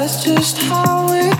That's just how it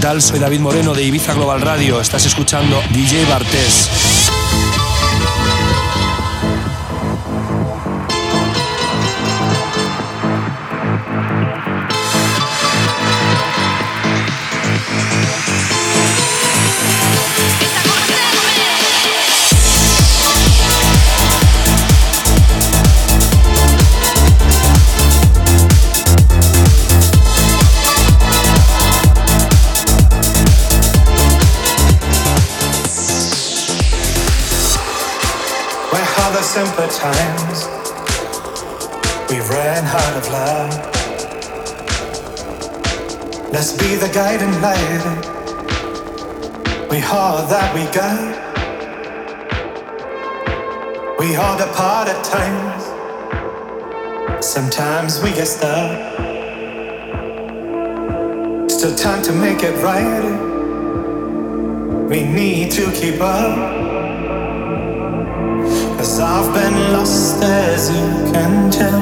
tal? Soy David Moreno de Ibiza Global Radio. Estás escuchando DJ Bartés. Times. We ran out of love. Let's be the guiding light. We all that we got. We all depart at times. Sometimes we get stuck. Still time to make it right. We need to keep up. I've been lost as you can tell.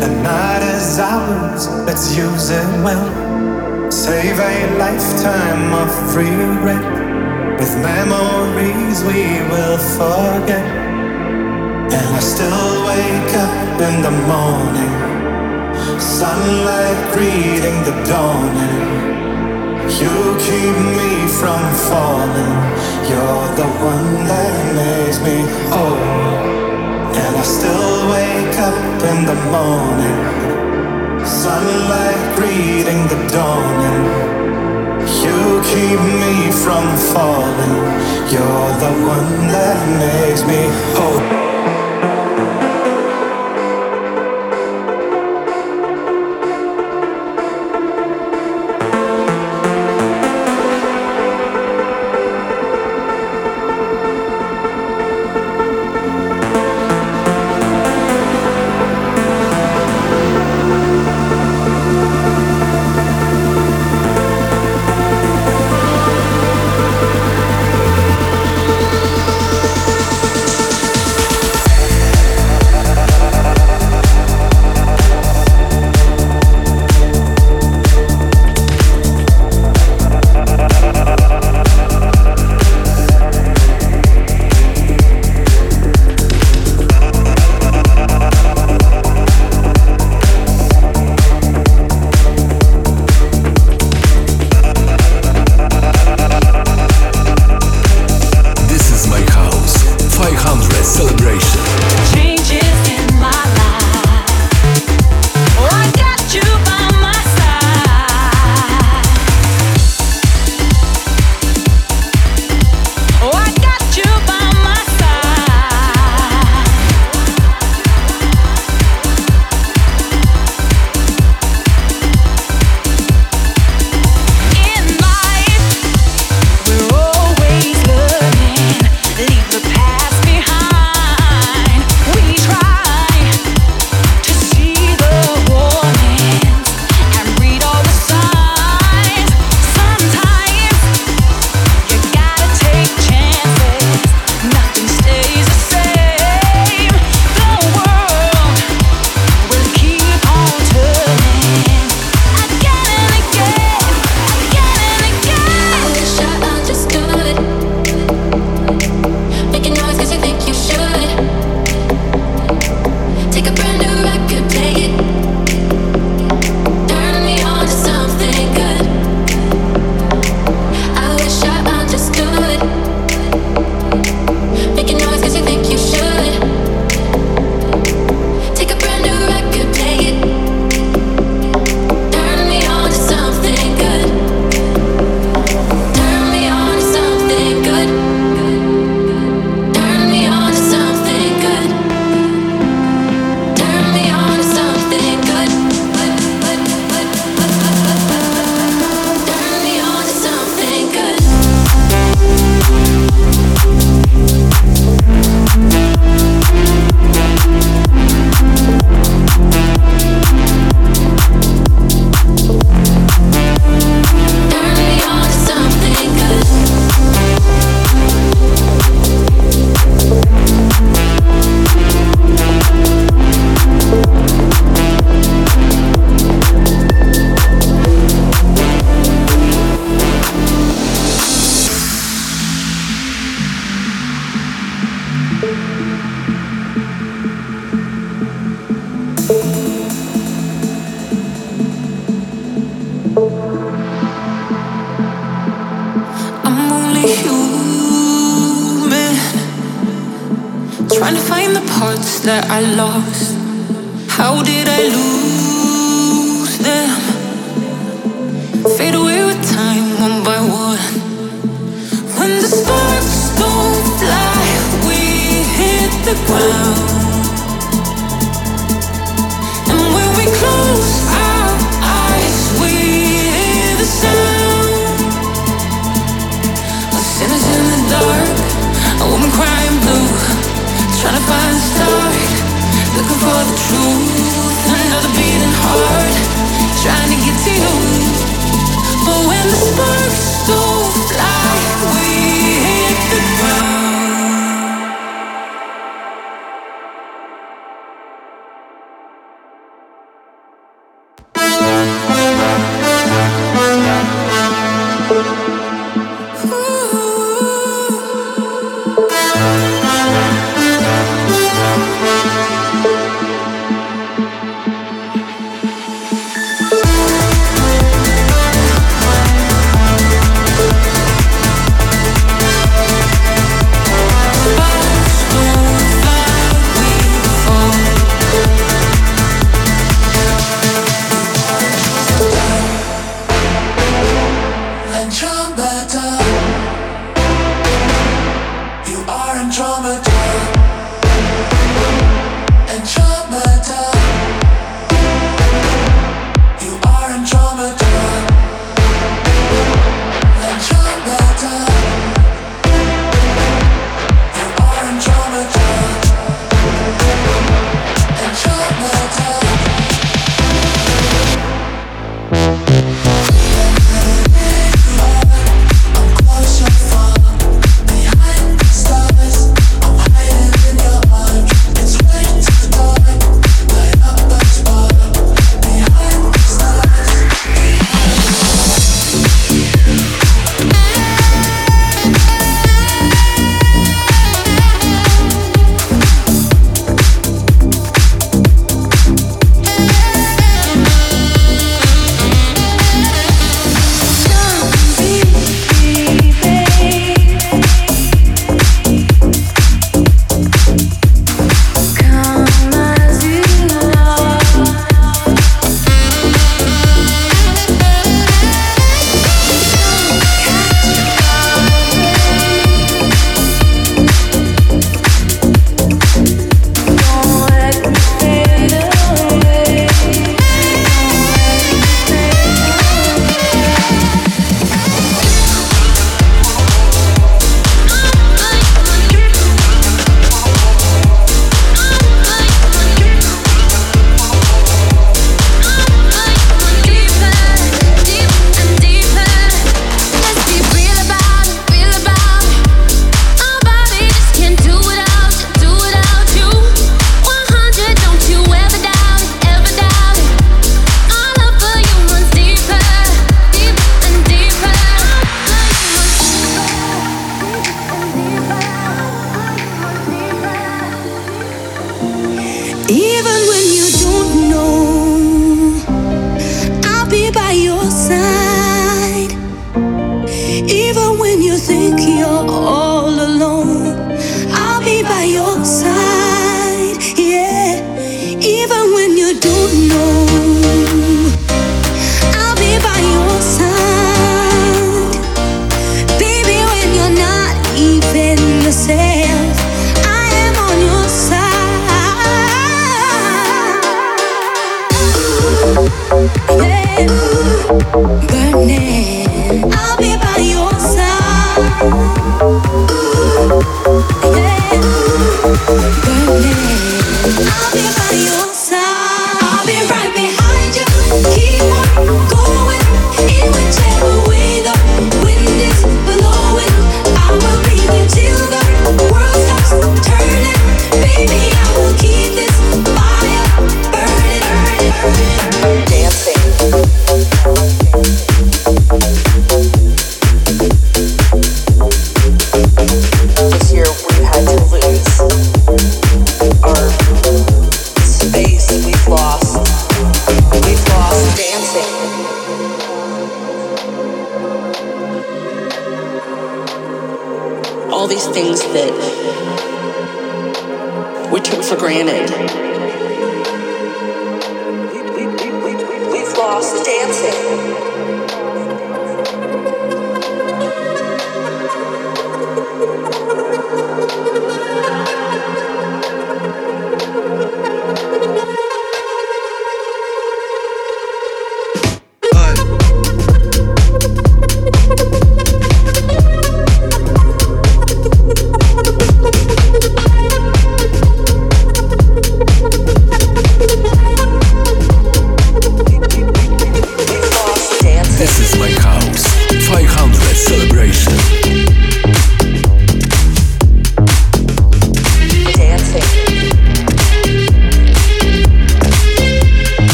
The night is ours, let's use it well. Save a lifetime of regret. With memories we will forget. And I still wake up in the morning. Sunlight greeting the dawning. You keep me from falling. You're the one that makes me whole. And I still wake up in the morning. Sunlight greeting the dawning. You keep me from falling. You're the one that makes me whole.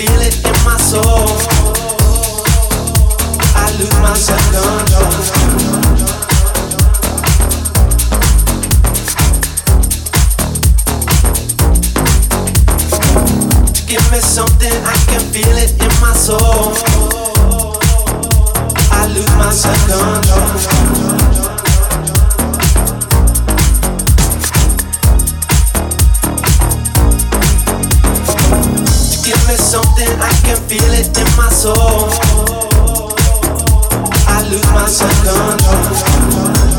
feel it in my soul. I lose my self control. Give me something I can feel it in my soul. I lose my self control. can feel it in my soul. I lose my self control.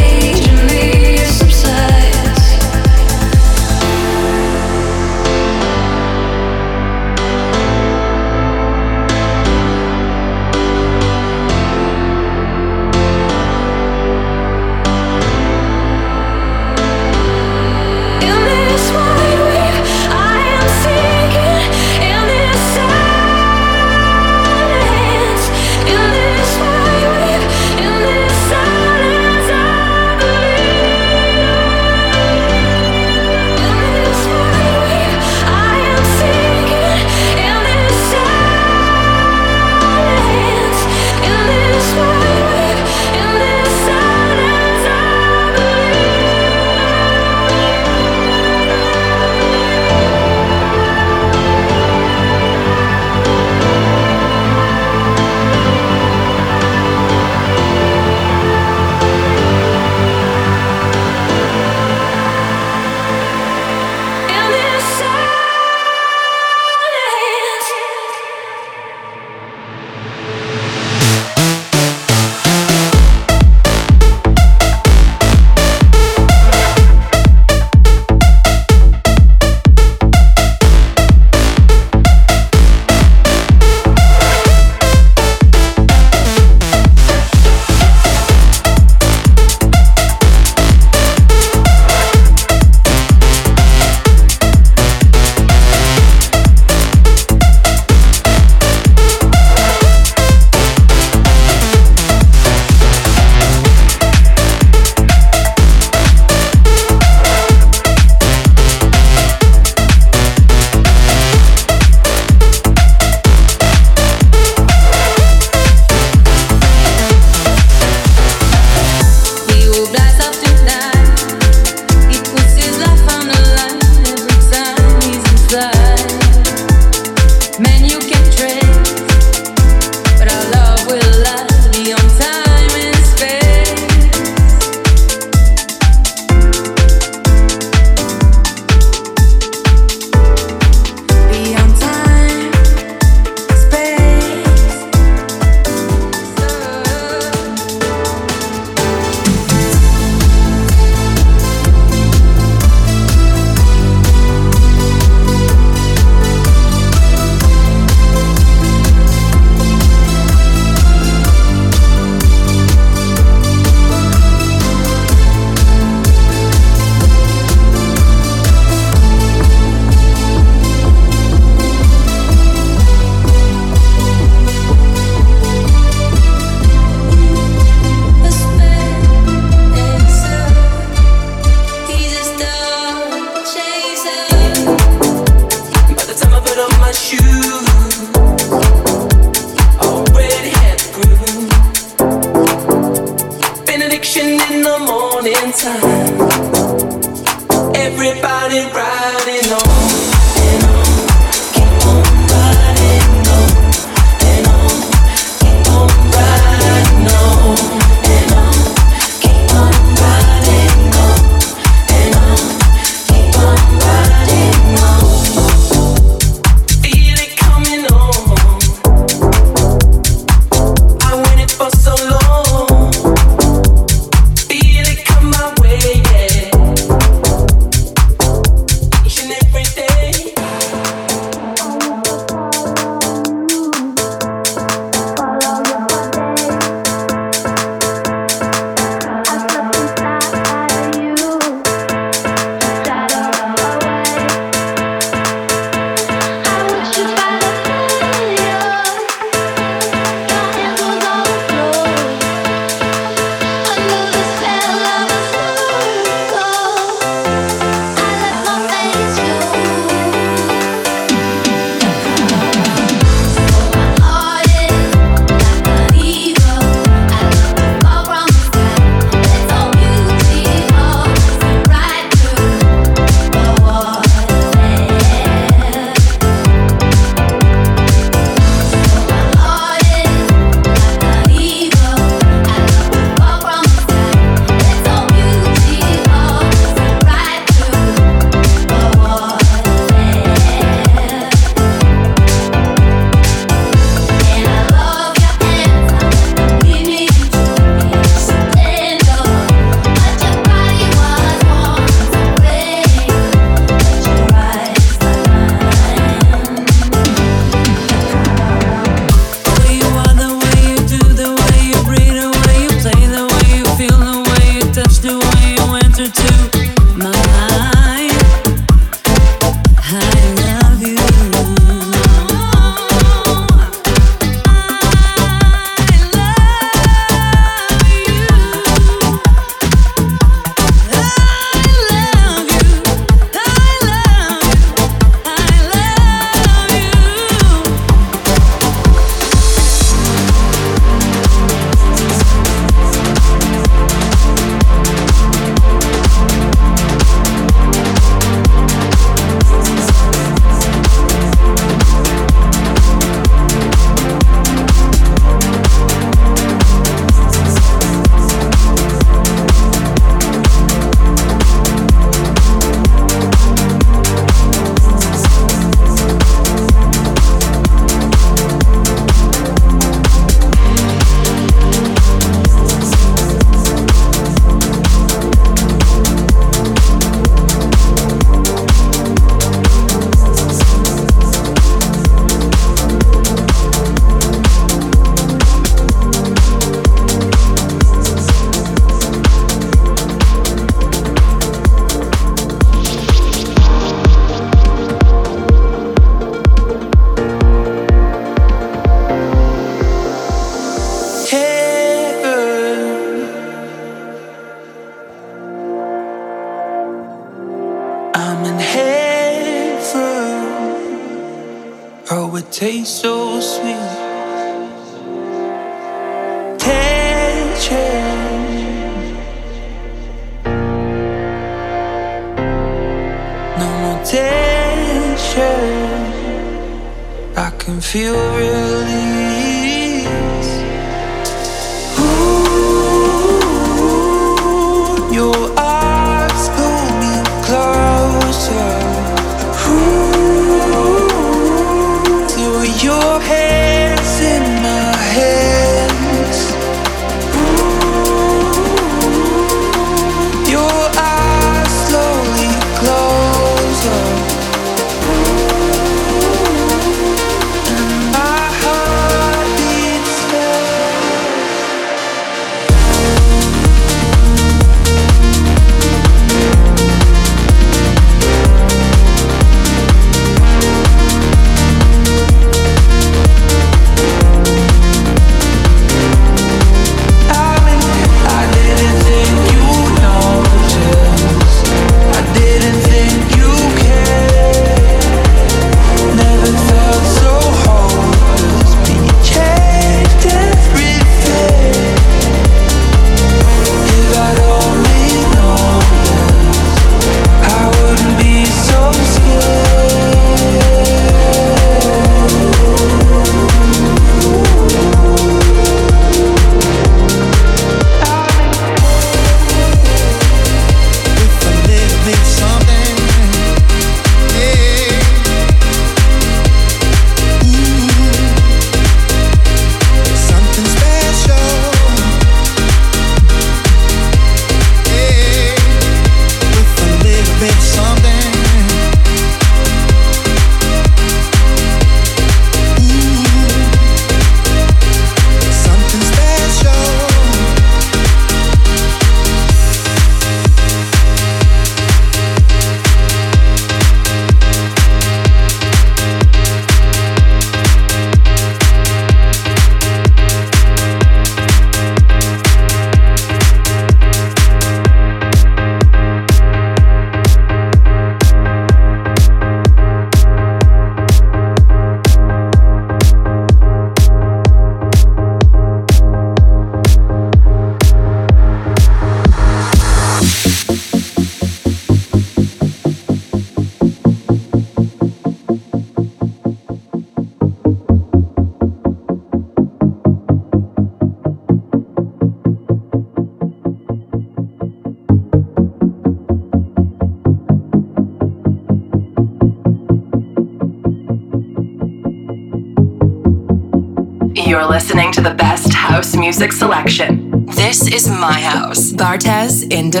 Music selection. This is my house. Bartes in the